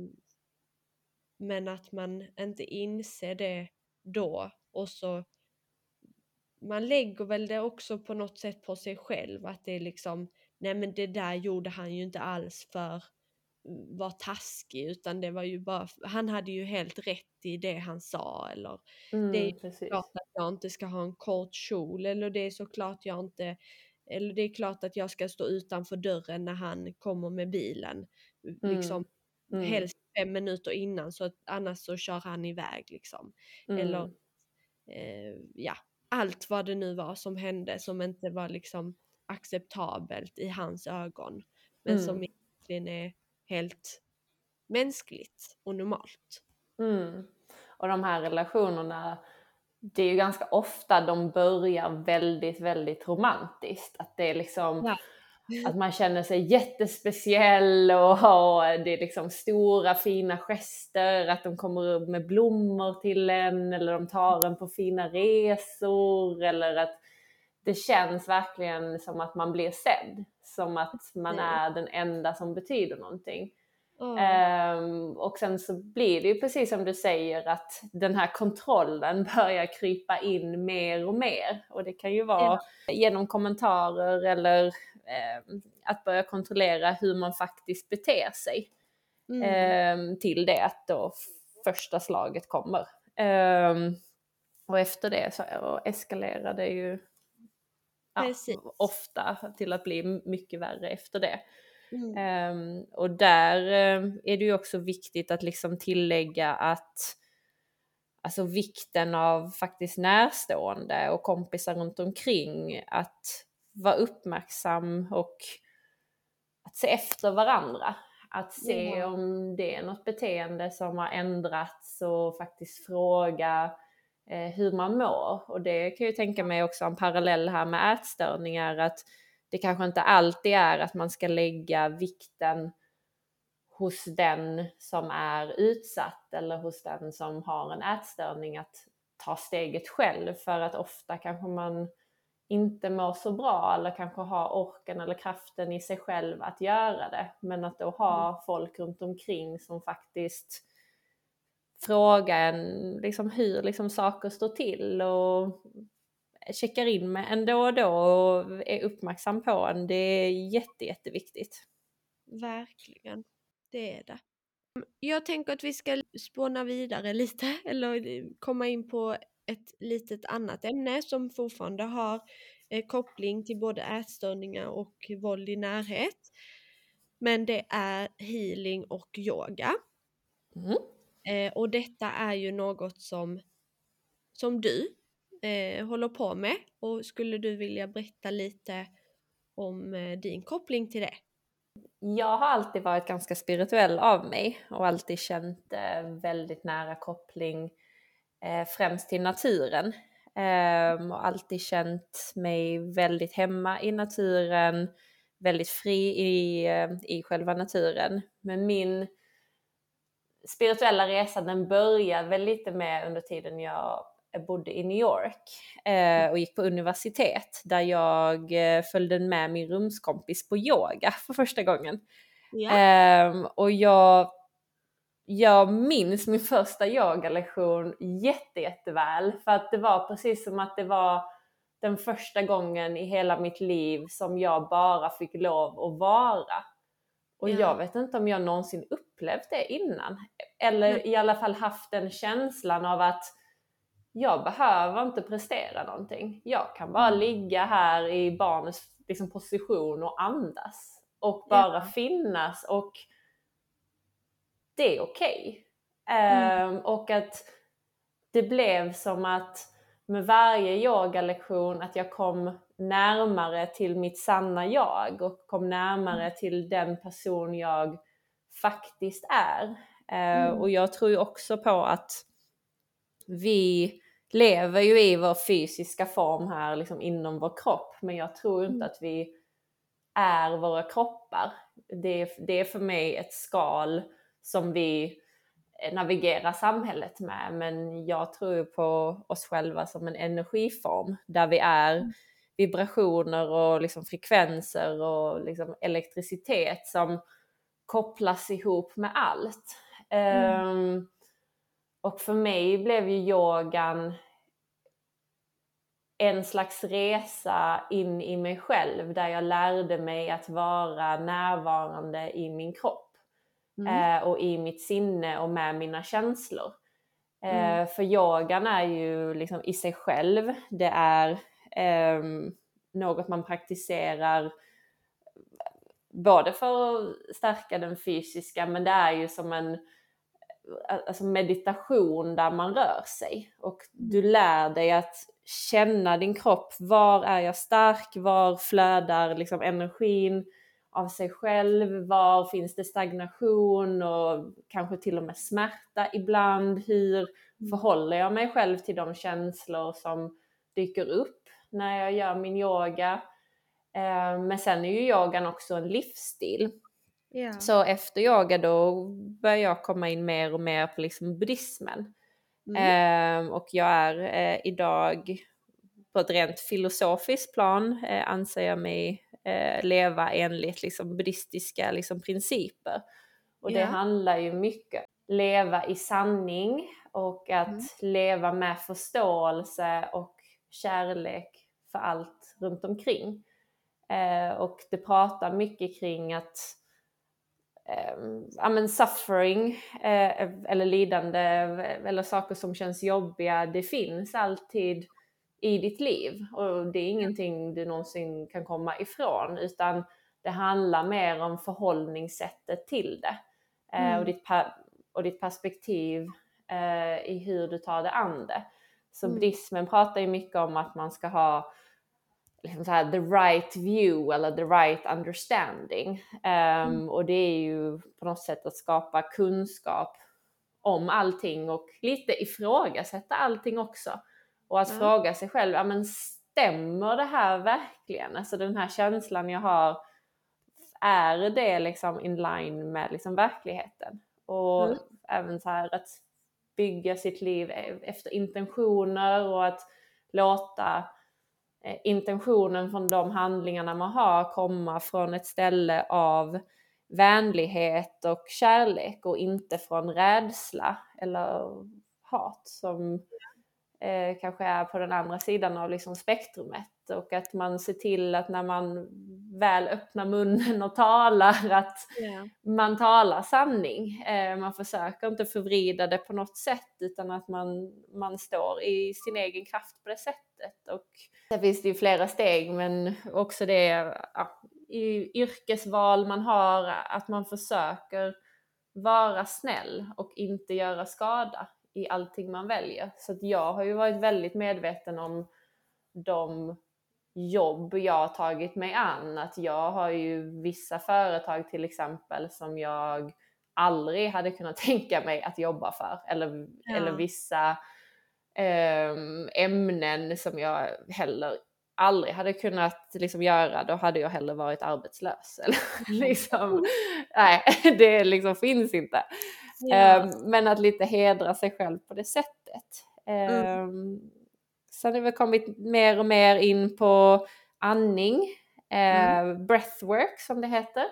men att man inte inser det då och så man lägger väl det också på något sätt på sig själv att det är liksom nej men det där gjorde han ju inte alls för var taskig utan det var ju bara han hade ju helt rätt i det han sa eller det är mm, precis. klart att jag inte ska ha en kort kjol eller det är såklart jag inte eller det är klart att jag ska stå utanför dörren när han kommer med bilen. Liksom Mm, mm, helst fem minuter innan så att annars så kör han iväg liksom. Eller mm, eh, ja, allt vad det nu var som hände som inte var liksom acceptabelt i hans ögon. Men som mm. egentligen är helt mänskligt och normalt. Mm. Och de här relationerna, det är ju ganska ofta de börjar väldigt, väldigt romantiskt. Att det är liksom Ja. Att man känner sig jättespeciell och, och det är liksom stora fina gester, att de kommer med blommor till en eller de tar en på fina resor eller att det känns verkligen som att man blir sedd. Som att man är den enda som betyder någonting. Ja. Ehm, och sen så blir det ju precis som du säger att den här kontrollen <laughs> börjar krypa in mer och mer. Och det kan ju vara genom kommentarer eller att börja kontrollera hur man faktiskt beter sig. Mm. Ehm, till det att då första slaget kommer. Ehm, och efter det så eskalerar det ju ja, ofta till att bli mycket värre efter det. Mm. Ehm, och där är det ju också viktigt att liksom tillägga att alltså vikten av faktiskt närstående och kompisar runt omkring att vara uppmärksam och att se efter varandra. Att se Ja. om det är något beteende som har ändrats och faktiskt fråga eh, hur man mår. Och det kan jag tänka mig också en parallell här med ätstörningar att det kanske inte alltid är att man ska lägga vikten hos den som är utsatt eller hos den som har en ätstörning att ta steget själv för att ofta kanske man inte mår så bra eller kanske har orken eller kraften i sig själv att göra det. Men att då ha mm. folk runt omkring som faktiskt frågar en liksom hur liksom saker står till och checkar in med en då och då och är uppmärksam på en. Det är jätte, jätteviktigt. Verkligen, det är det. Jag tänker att vi ska spåna vidare lite <laughs> eller komma in på ett litet annat ämne som fortfarande har eh, koppling till både ätstörningar och våld i närhet. Men det är healing och yoga. Mm. Eh, och detta är ju något som, som du eh, håller på med och skulle du vilja berätta lite om eh, din koppling till det? Jag har alltid varit ganska spirituell av mig och alltid känt väldigt nära koppling eh, främst till naturen. Ehm, och alltid känt mig väldigt hemma i naturen, väldigt fri i, eh, i själva naturen. Men min spirituella resa den började väl lite med under tiden jag bodde i New York eh, och gick på universitet där jag eh, följde med min rumskompis på yoga <laughs> för första gången. Ja. Eh, och jag, jag minns min första yogalektion jätte, jätteväl för att det var precis som att det var den första gången i hela mitt liv som jag bara fick lov att vara. Och ja. jag vet inte om jag någonsin upplevt det innan. Eller mm. i alla fall haft den känslan av att jag behöver inte prestera någonting. Jag kan bara mm. ligga här i barnets liksom, position och andas. Och bara ja. finnas och det är okej. Okay. Mm. Um, och att det blev som att med varje yogalektion att jag kom närmare till mitt sanna jag och kom närmare mm. till den person jag faktiskt är. Uh, mm. Och jag tror ju också på att vi lever ju i vår fysiska form här liksom inom vår kropp men jag tror inte mm. att vi är våra kroppar. Det är, det är för mig ett skal som vi navigerar samhället med men jag tror på oss själva som en energiform där vi är mm. vibrationer och liksom frekvenser och liksom elektricitet som kopplas ihop med allt. Mm. Um, och för mig blev ju yogan en slags resa in i mig själv där jag lärde mig att vara närvarande i min kropp mm. eh, och i mitt sinne och med mina känslor. Eh, mm. För yogan är ju liksom i sig själv, det är eh, något man praktiserar både för att stärka den fysiska men det är ju som en alltså meditation där man rör sig och du lär dig att känna din kropp. Var är jag stark? Var flödar liksom energin av sig själv? Var finns det stagnation och kanske till och med smärta ibland? Hur mm. förhåller jag mig själv till de känslor som dyker upp när jag gör min yoga? Eh, men sen är ju yogan också en livsstil. Yeah. Så efter yoga då börjar jag komma in mer och mer på liksom buddhismen. Mm. Eh, och jag är eh, idag på ett rent filosofiskt plan eh, anser jag mig eh, leva enligt liksom, buddhistiska liksom, principer. Och yeah. det handlar ju mycket leva i sanning och att mm. leva med förståelse och kärlek för allt runt omkring. Eh, och det pratar mycket kring att eh, men suffering eh, eller lidande eller saker som känns jobbiga, det finns alltid i ditt liv och det är ingenting du någonsin kan komma ifrån utan det handlar mer om förhållningssättet till det eh, mm. och, ditt och ditt perspektiv eh, i hur du tar det an det. Så mm. buddhismen pratar ju mycket om att man ska ha liksom så här, the right view eller the right understanding. Um, mm. Och det är ju på något sätt att skapa kunskap om allting och lite ifrågasätta allting också. Och att mm. fråga sig själv, ja men stämmer det här verkligen? Alltså den här känslan jag har, är det liksom in line med liksom verkligheten? Och Mm. även så här att bygga sitt liv e- efter intentioner och att låta eh, intentionen från de handlingarna man har komma från ett ställe av vänlighet och kärlek och inte från rädsla eller hat som eh, kanske är på den andra sidan av liksom spektrumet och att man ser till att när man väl öppnar munnen och talar att Ja. man talar sanning. Eh, man försöker inte förvrida det på något sätt utan att man, man står i sin egen kraft på det sättet. Och där finns det ju flera steg men också det ja, i yrkesval man har, att man försöker vara snäll och inte göra skada i allting man väljer. Så jag har ju varit väldigt medveten om de jobb jag har tagit mig an. Att jag har ju vissa företag till exempel som jag aldrig hade kunnat <laughs> tänka mig att jobba för. Eller, Ja. eller vissa ehm, ämnen som jag heller aldrig hade kunnat liksom göra. Då hade jag hellre varit arbetslös. <laughs> Eller, liksom, nej, <laughs> det liksom finns inte. Ja. Ehm, men att lite hedra sig själv på det sättet. Mm. Um, sen har vi kommit mer och mer in på andning, eh, breathwork som det heter.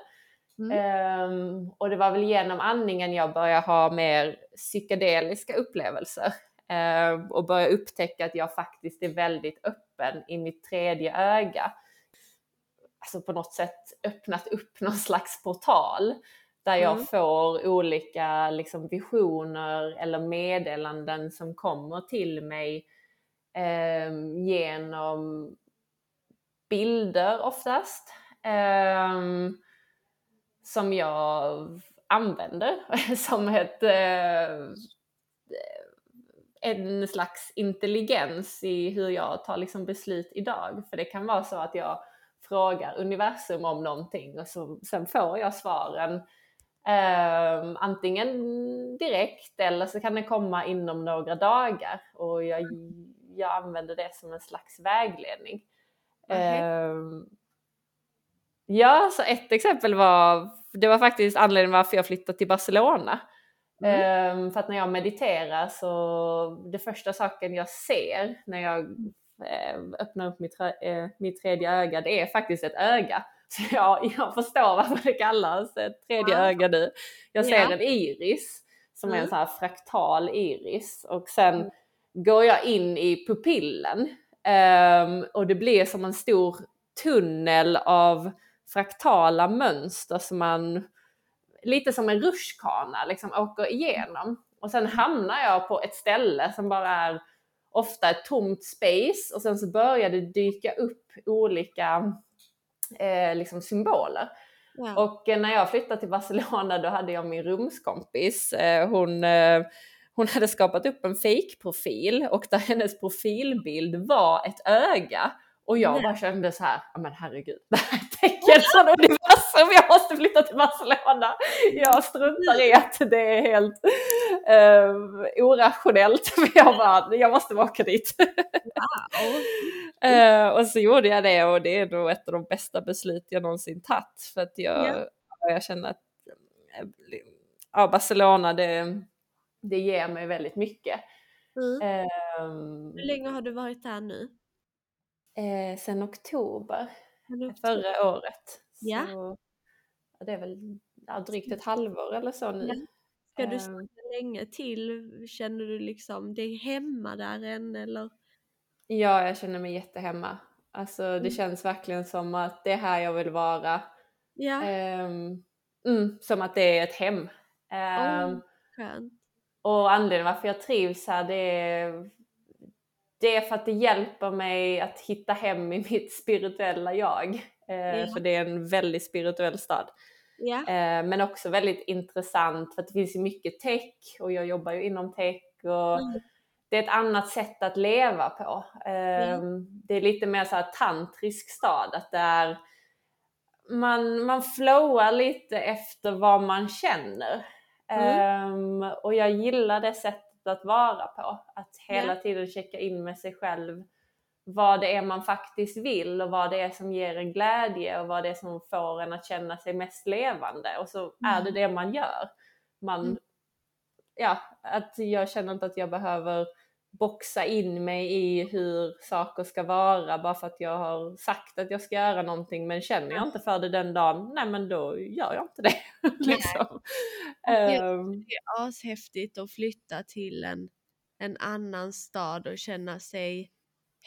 Mm. Ehm, och det var väl genom andningen jag började ha mer psykedeliska upplevelser. Ehm, och började upptäcka att jag faktiskt är väldigt öppen i mitt tredje öga. Alltså på något sätt öppnat upp någon slags portal där jag Mm. får olika liksom, visioner eller meddelanden som kommer till mig ehm, genom bilder oftast. ehm, som jag använder <laughs> som ett, eh, en slags intelligens i hur jag tar liksom beslut idag. För det kan vara så att jag frågar universum om någonting och så, sen får jag svaren eh, antingen direkt eller så kan det komma inom några dagar och jag, jag använder det som en slags vägledning. Vad häftigt. Ehm, ja, så ett exempel var, det var faktiskt anledningen varför jag flyttade till Barcelona. Mm. Ehm, för att när jag mediterar så det första saken jag ser när jag eh, öppnar upp mitt, eh, mitt tredje öga, det är faktiskt ett öga. Så <laughs> jag, jag förstår varför det kallas ett tredje Ja. öga nu. Jag ser Ja. en iris som är en Mm. sån här fraktal iris och sen Mm. går jag in i pupillen ehm, och det blir som en stor tunnel av fraktala mönster som man lite som en rutschkana liksom åker igenom. Och sen hamnar jag på ett ställe som bara är ofta ett tomt space och sen så börjar det dyka upp olika eh, liksom symboler. Ja. Och eh, när jag flyttade till Barcelona då hade jag min rumskompis. Eh, hon, eh, hon hade skapat upp en fake-profil och där hennes profilbild var ett öga. Och jag Nej. bara kände så här, "Ja, men herregud, det här är ett tecken från universum, jag måste flytta till Barcelona. Jag struntar i att det är helt eh, orationellt, men jag bara, jag måste åka dit. Wow. Eh, och så gjorde jag det och det är nog ett av de bästa beslut jag någonsin tagit. För att jag, Ja. jag känner att ja, Barcelona det, det ger mig väldigt mycket. Mm. Ehm, Hur länge har du varit där nu? eh, sen oktober förra året. Ja. Så, ja, det är väl ja, drygt ett halvår eller så nu. Ska du Ehm, stanna länge till? Känner du liksom dig hemma där än eller? Ja, jag känner mig jättehemma. Alltså det Mm. känns verkligen som att det är här jag vill vara. Ja, mm, som att det är ett hem. Ehm, Åh. skönt. Och anledningen varför jag trivs här det är, det är för att det hjälper mig att hitta hem i mitt spirituella jag. Eh, Ja. För det är en väldigt spirituell stad. Eh, men också väldigt intressant för det finns ju mycket tech och jag jobbar ju inom tech. Och Mm. Det är ett annat sätt att leva på. Eh, Det är lite mer så här tantrisk stad. Att det är, man, man flowar lite efter vad man känner. Mm. Eh, och jag gillar det sättet att vara på. Att hela Ja. tiden checka in med sig själv. Vad det är man faktiskt vill och vad det är som ger en glädje och vad det är som får en att känna sig mest levande och så är det det man gör. Man, Mm. ja, att jag känner inte att jag behöver boxa in mig i hur saker ska vara bara för att jag har sagt att jag ska göra någonting men känner jag inte för det den dagen, nej men då gör jag inte det. <laughs> liksom. det- Ehm, Det är ashäftigt att flytta till en, en annan stad och känna sig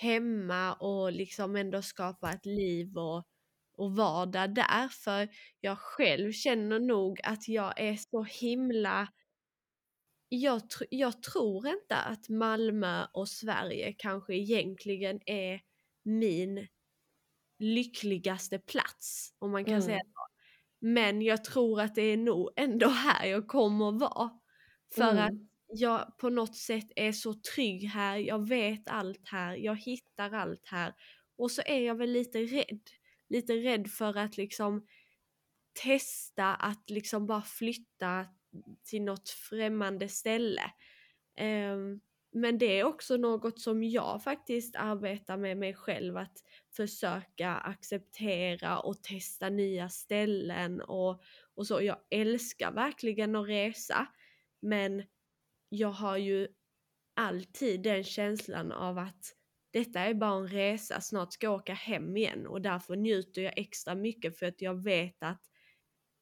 hemma och liksom ändå skapa ett liv och, och vardag där. För jag själv känner nog att jag är så himla... Jag, tr- jag tror inte att Malmö och Sverige kanske egentligen är min lyckligaste plats, om man kan Mm. säga så. Men jag tror att det är nog ändå här jag kommer vara. För att mm, jag på något sätt är så trygg här, jag vet allt här, jag hittar allt här. Och så är jag väl lite rädd. Lite rädd för att liksom testa att liksom bara flytta till något främmande ställe. Um, men det är också något som jag faktiskt arbetar med mig själv att försöka acceptera och testa nya ställen och, och så. Jag älskar verkligen att resa men jag har ju alltid den känslan av att detta är bara en resa, snart ska jag åka hem igen och därför njuter jag extra mycket för att jag vet att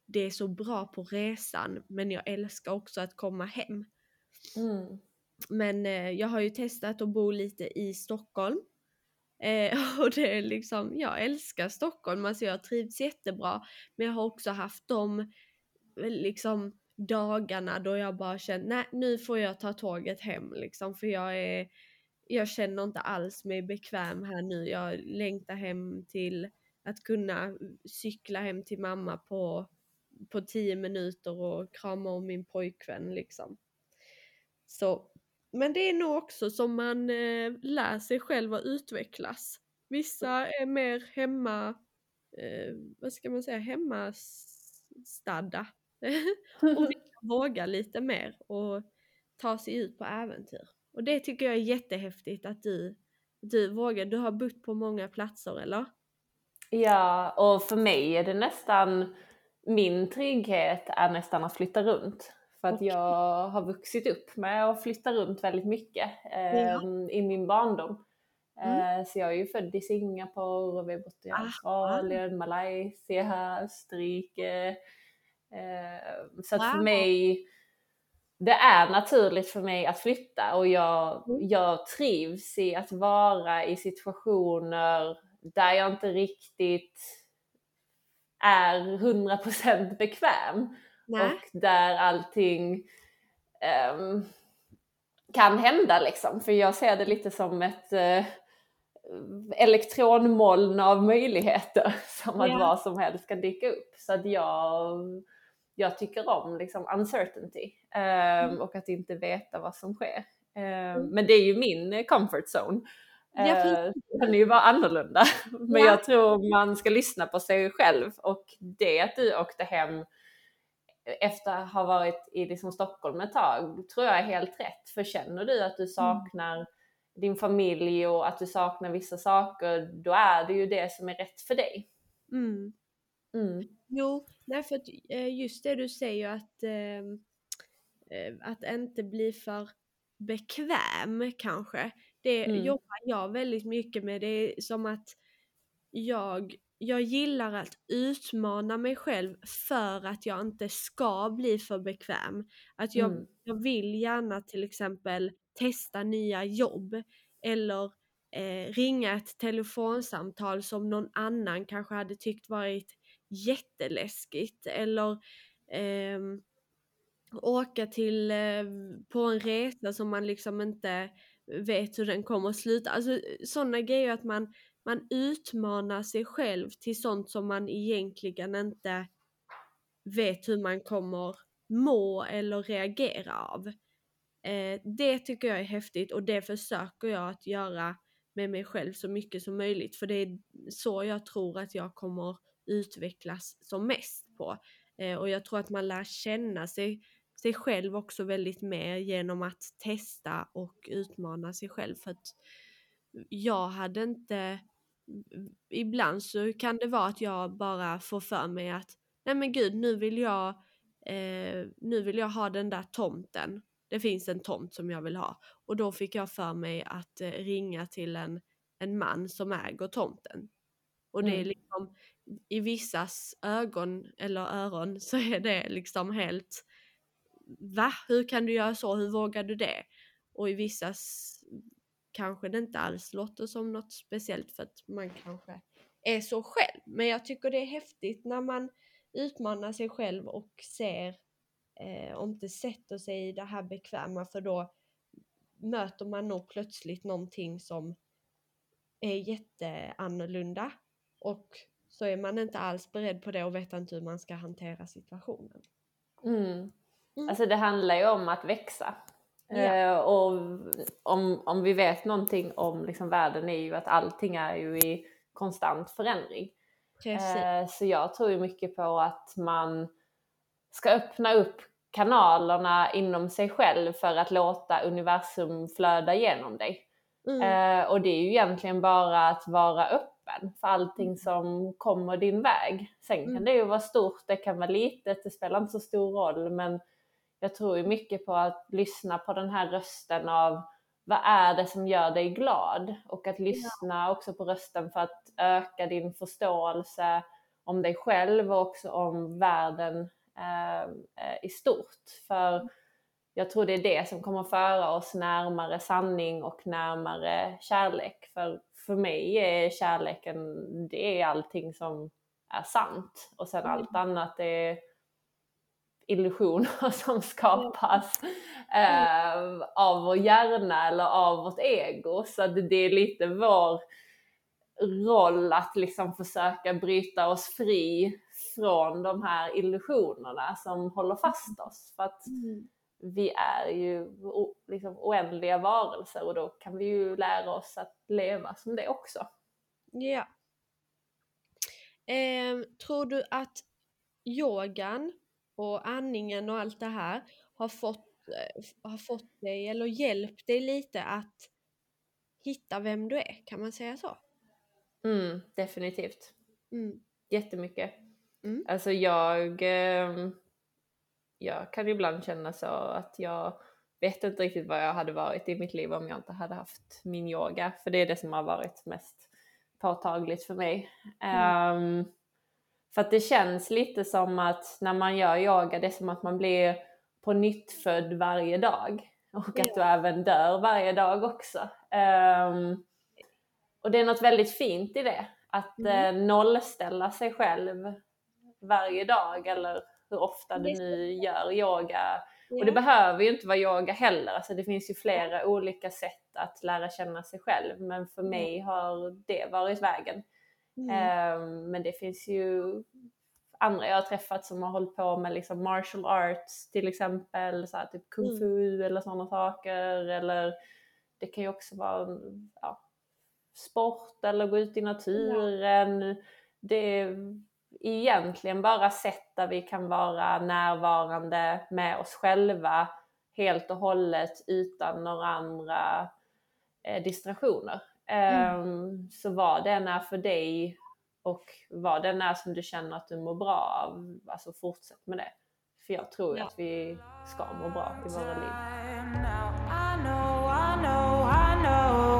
det är så bra på resan men jag älskar också att komma hem. mm. Men eh, jag har ju testat att bo lite i Stockholm. Eh, <laughs> och det är liksom, jag älskar Stockholm, alltså jag har trivts jättebra. Men jag har också haft de eh, liksom dagarna då jag bara känner, nej nu får jag ta tåget hem liksom för jag är, jag känner inte alls mig bekväm här nu. Jag längtar hem till att kunna cykla hem till mamma på, på tio minuter och krama om min pojkvän liksom. Så, men det är nog också som man eh, lär sig själv att utvecklas. Vissa är mer hemma, eh, vad ska man säga, hemmastadda. <laughs> och <laughs> vågar lite mer och ta sig ut på äventyr. Och det tycker jag är jättehäftigt att du, du vågar. Du har bott på många platser eller? Ja, och för mig är det nästan, min trygghet är nästan att flytta runt. För att Okej. jag har vuxit upp med att flytta runt väldigt mycket eh, i min barndom. Mm. Eh, så jag är ju född i Singapore och vi har bott i Aha. Australien, Malaysia, Österrike. Eh, så att för Wow. mig, det är naturligt för mig att flytta och jag, Mm. jag trivs i att vara i situationer där jag inte riktigt är 100% bekväm Nej? och där allting ehm, kan hända liksom. För jag ser det lite som ett eh, elektronmoln av möjligheter <laughs> som att vad som helst kan dyka upp. Så att jag, jag tycker om liksom uncertainty ehm, Mm. och att inte veta vad som sker. Ehm, Mm. Men det är ju min eh, comfort zone. Eh, den är ju bara annorlunda. <laughs> Men Ja. jag tror man ska lyssna på sig själv och det att du åkte hem efter att ha varit i liksom Stockholm ett tag tror jag är helt rätt. För känner du att du saknar din familj och att du saknar vissa saker, då är det ju det som är rätt för dig. Mm. Mm. Jo, nej för att eh, just det du säger att, ehm, eh, att inte bli för bekväm kanske. Det Mm. jobbar jag väldigt mycket med. Det är som att jag, jag gillar att utmana mig själv för att jag inte ska bli för bekväm. Att jag, Mm. jag vill gärna till exempel testa nya jobb eller eh, ringa ett telefonsamtal som någon annan kanske hade tyckt varit jätteläskigt eller eh, åka till eh, på en resa som man liksom inte vet hur den kommer att sluta. Alltså sådana grejer att man, man utmanar sig själv till sånt som man egentligen inte vet hur man kommer må eller reagera av. Eh, det tycker jag är häftigt och det försöker jag att göra med mig själv så mycket som möjligt för det är så jag tror att jag kommer utvecklas som mest på. Eh, och jag tror att man lär känna sig, sig själv också väldigt mer genom att testa och utmana sig själv. För att jag hade inte, ibland så kan det vara att jag bara får för mig att nej men gud nu vill jag, eh, nu vill jag ha den där tomten. Det finns en tomt som jag vill ha och då fick jag för mig att eh, ringa till en, en man som äger tomten. Och det är Mm. liksom i vissas ögon eller öron <laughs> så är det liksom helt Va? Hur kan du göra så? Hur vågar du det? Och i vissas kanske det inte alls låter som något speciellt för att man kanske är så själv. Men jag tycker det är häftigt när man utmanar sig själv och ser eh, och inte sätter sig i det här bekväma för då möter man nog plötsligt någonting som är jätteannorlunda och så är man inte alls beredd på det och vet inte hur man ska hantera situationen. Mm. Mm. Alltså det handlar ju om att växa. Ja. Eh, och om, om vi vet någonting om liksom världen är ju att allting är ju i konstant förändring. Eh, så jag tror ju mycket på att man ska öppna upp kanalerna inom sig själv för att låta universum flöda genom dig. Mm. Eh, och det är ju egentligen bara att vara öppen för allting som kommer din väg. Sen kan Mm. det ju vara stort, det kan vara litet, det spelar inte så stor roll. Men jag tror ju mycket på att lyssna på den här rösten av vad är det som gör dig glad? Och att lyssna också på rösten för att öka din förståelse om dig själv och också om världen eh, eh, i stort. För jag tror det är det som kommer föra oss närmare sanning och närmare kärlek. För, för mig är kärleken, det är allting som är sant. Och sen allt annat är illusioner <laughs> som skapas eh, av vår hjärna eller av vårt ego. Så att det är lite vår roll att liksom försöka bryta oss fri från de här illusionerna som håller fast oss. För att Mm. Vi är ju liksom oändliga varelser och då kan vi ju lära oss att leva som det också. Ja. Ehm, tror du att yogan och andningen och allt det här har fått, eh, har fått dig eller hjälpt dig lite att hitta vem du är? Kan man säga så? Mm, definitivt. Mm. Jättemycket. Mm. Alltså jag, ehm, jag kan ibland känna så att jag vet inte riktigt vad jag hade varit i mitt liv om jag inte hade haft min yoga. För det är det som har varit mest påtagligt för mig. Ehm, för att det känns lite som att när man gör yoga, det är som att man blir på nytt född varje dag. Och att du även dör varje dag också. Ehm, och det är något väldigt fint i det. Att Mm. eh, nollställa sig själv varje dag eller hur ofta du nu gör yoga. Och det Ja. behöver ju inte vara yoga heller. Alltså det finns ju flera olika sätt att lära känna sig själv. Men för mig har det varit vägen. Mm. Ehm, men det finns ju andra jag har träffat som har hållit på med liksom martial arts till exempel, så här, typ kung Mm. fu eller sådana saker. Eller det kan ju också vara ja, sport eller gå ut i naturen. Det är egentligen bara sätt där vi kan vara närvarande med oss själva helt och hållet utan några andra eh, distraktioner. Ehm, så vad det än är för dig och vad det än är som du känner att du mår bra av, alltså fortsätt med det. För jag tror Ja. att vi ska må bra i våra liv. Now I know, I know, I know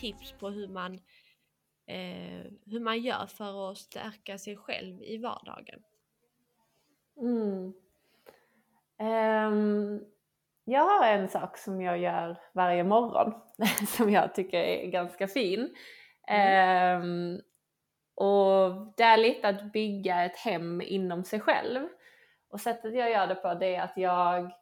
tips på hur man, eh, hur man gör för att stärka sig själv i vardagen. Mm. Ehm, jag har en sak som jag gör varje morgon <laughs> som jag tycker är ganska fin. Ehm, och det är lite att bygga ett hem inom sig själv. Och sättet jag gör det på det är att jag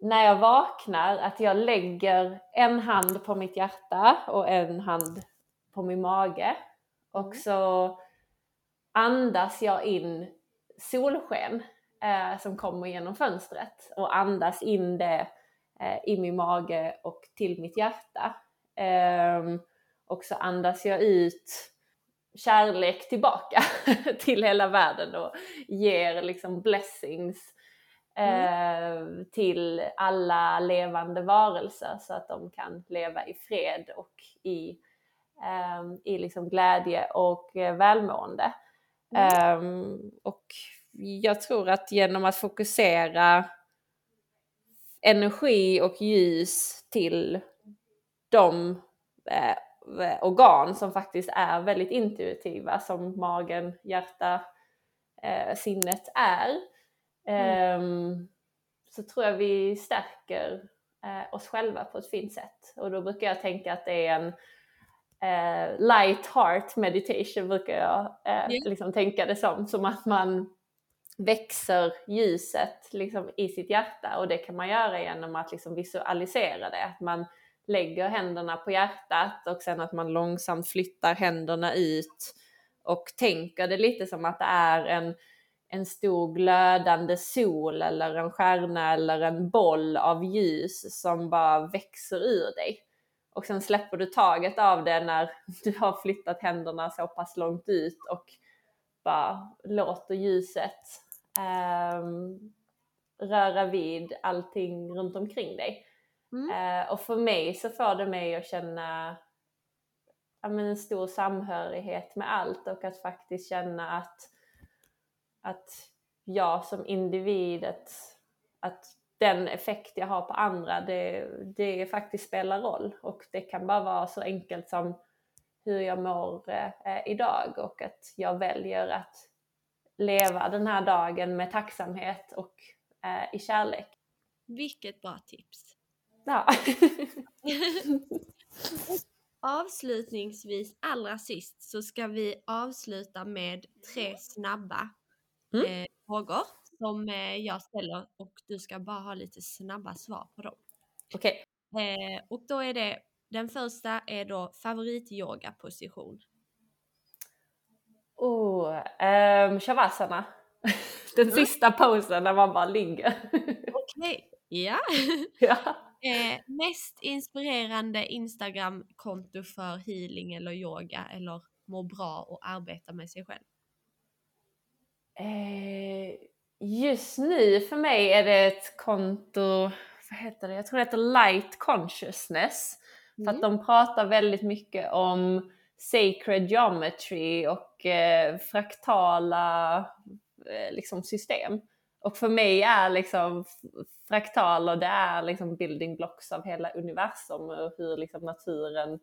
när jag vaknar att jag lägger en hand på mitt hjärta och en hand på min mage. Och så andas jag in solsken eh, som kommer genom fönstret och andas in det eh, i min mage och till mitt hjärta. Eh, och så andas jag ut kärlek tillbaka <laughs> till hela världen och ger liksom blessings mm. eh, till alla levande varelser så att de kan leva i fred och i, eh, i liksom glädje och eh, välmående. Mm. Um, och jag tror att genom att fokusera energi och ljus till de eh, organ som faktiskt är väldigt intuitiva som magen, hjärta, eh, sinnet är. Mm. Um, så tror jag vi stärker eh, oss själva på ett fint sätt. Och då brukar jag tänka att det är en eh, light heart meditation brukar jag yeah. liksom tänka det som. Som att man växer ljuset liksom i sitt hjärta och det kan man göra genom att liksom visualisera det. Att man lägger händerna på hjärtat och sen att man långsamt flyttar händerna ut och tänker det lite som att det är en, en stor glödande sol eller en stjärna eller en boll av ljus som bara växer ur dig. Och sen släpper du taget av det när <laughs> du har flyttat händerna så pass långt ut och bara låter ljuset um, röra vid allting runt omkring dig. Mm. Uh, och för mig så får det mig att känna ja, men en stor samhörighet med allt och att faktiskt känna att, att jag som individ, att, att den effekt jag har på andra, det, det faktiskt spelar roll. Och det kan bara vara så enkelt som hur jag mår eh, idag och att jag väljer att leva den här dagen med tacksamhet och eh, i kärlek. Vilket bra tips! Ja. <laughs> Avslutningsvis, allra sist, så ska vi avsluta med tre snabba mm. eh, frågor som eh, jag ställer och du ska bara ha lite snabba svar på dem. Okej. Okay. Eh, och då är det, den första är då favorityogaposition. Oh, um, shavasana. <laughs> Den mm. sista posen när man bara ligger. <laughs> Okej, okay. ja. ja. <laughs> Eh, mest inspirerande Instagram-konto för healing eller yoga eller må bra och arbeta med sig själv? Eh, just nu för mig är det ett konto, vad heter det? Jag tror det heter Light Consciousness. Mm. För att mm. de pratar väldigt mycket om sacred geometry och eh, fraktala eh, liksom system. Och för mig är liksom fraktaler, det är liksom building blocks av hela universum och hur liksom naturen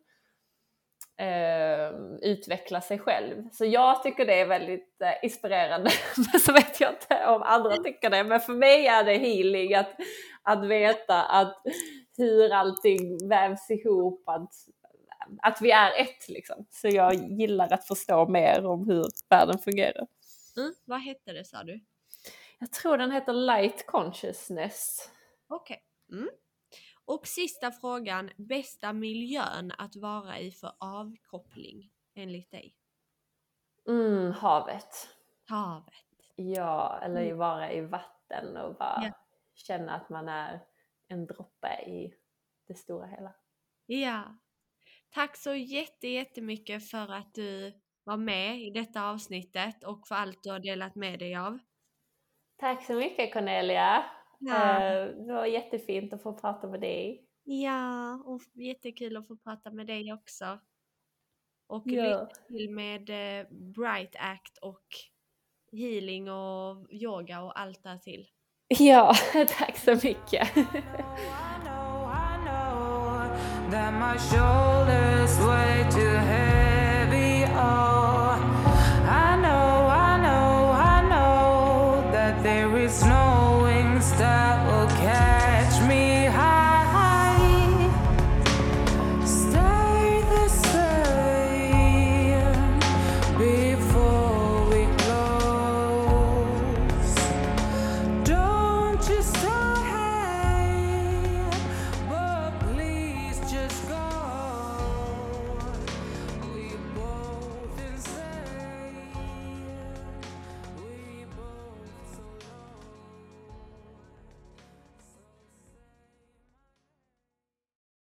eh, utveckla sig själv. Så jag tycker det är väldigt eh, inspirerande. <laughs> Men så vet jag inte om andra tycker det. Men för mig är det healing att, att veta att hur allting vävs ihop, att, att vi är ett liksom. Så jag gillar att förstå mer om hur världen fungerar. Mm, vad hette det sa du? Jag tror den heter Light Consciousness. Okej. Okay. Mm. Och sista frågan, bästa miljön att vara i för avkoppling enligt dig? Mm, havet. Havet. Ja, eller mm. vara i vatten och bara ja. känna att man är en droppe i det stora hela. Ja. Tack så jättemycket för att du var med i detta avsnittet och för allt du har delat med dig av. Tack så mycket Cornelia! Ja. Eh, det var jättefint att få prata med dig. Ja, och jättekul att få prata med dig också. Och ja. lycka till med eh, Bright Act och healing och yoga och allt där till. Ja, <laughs> tack så mycket. that my shoulders way too heavy. Oh, I know, I know, I know that there is no.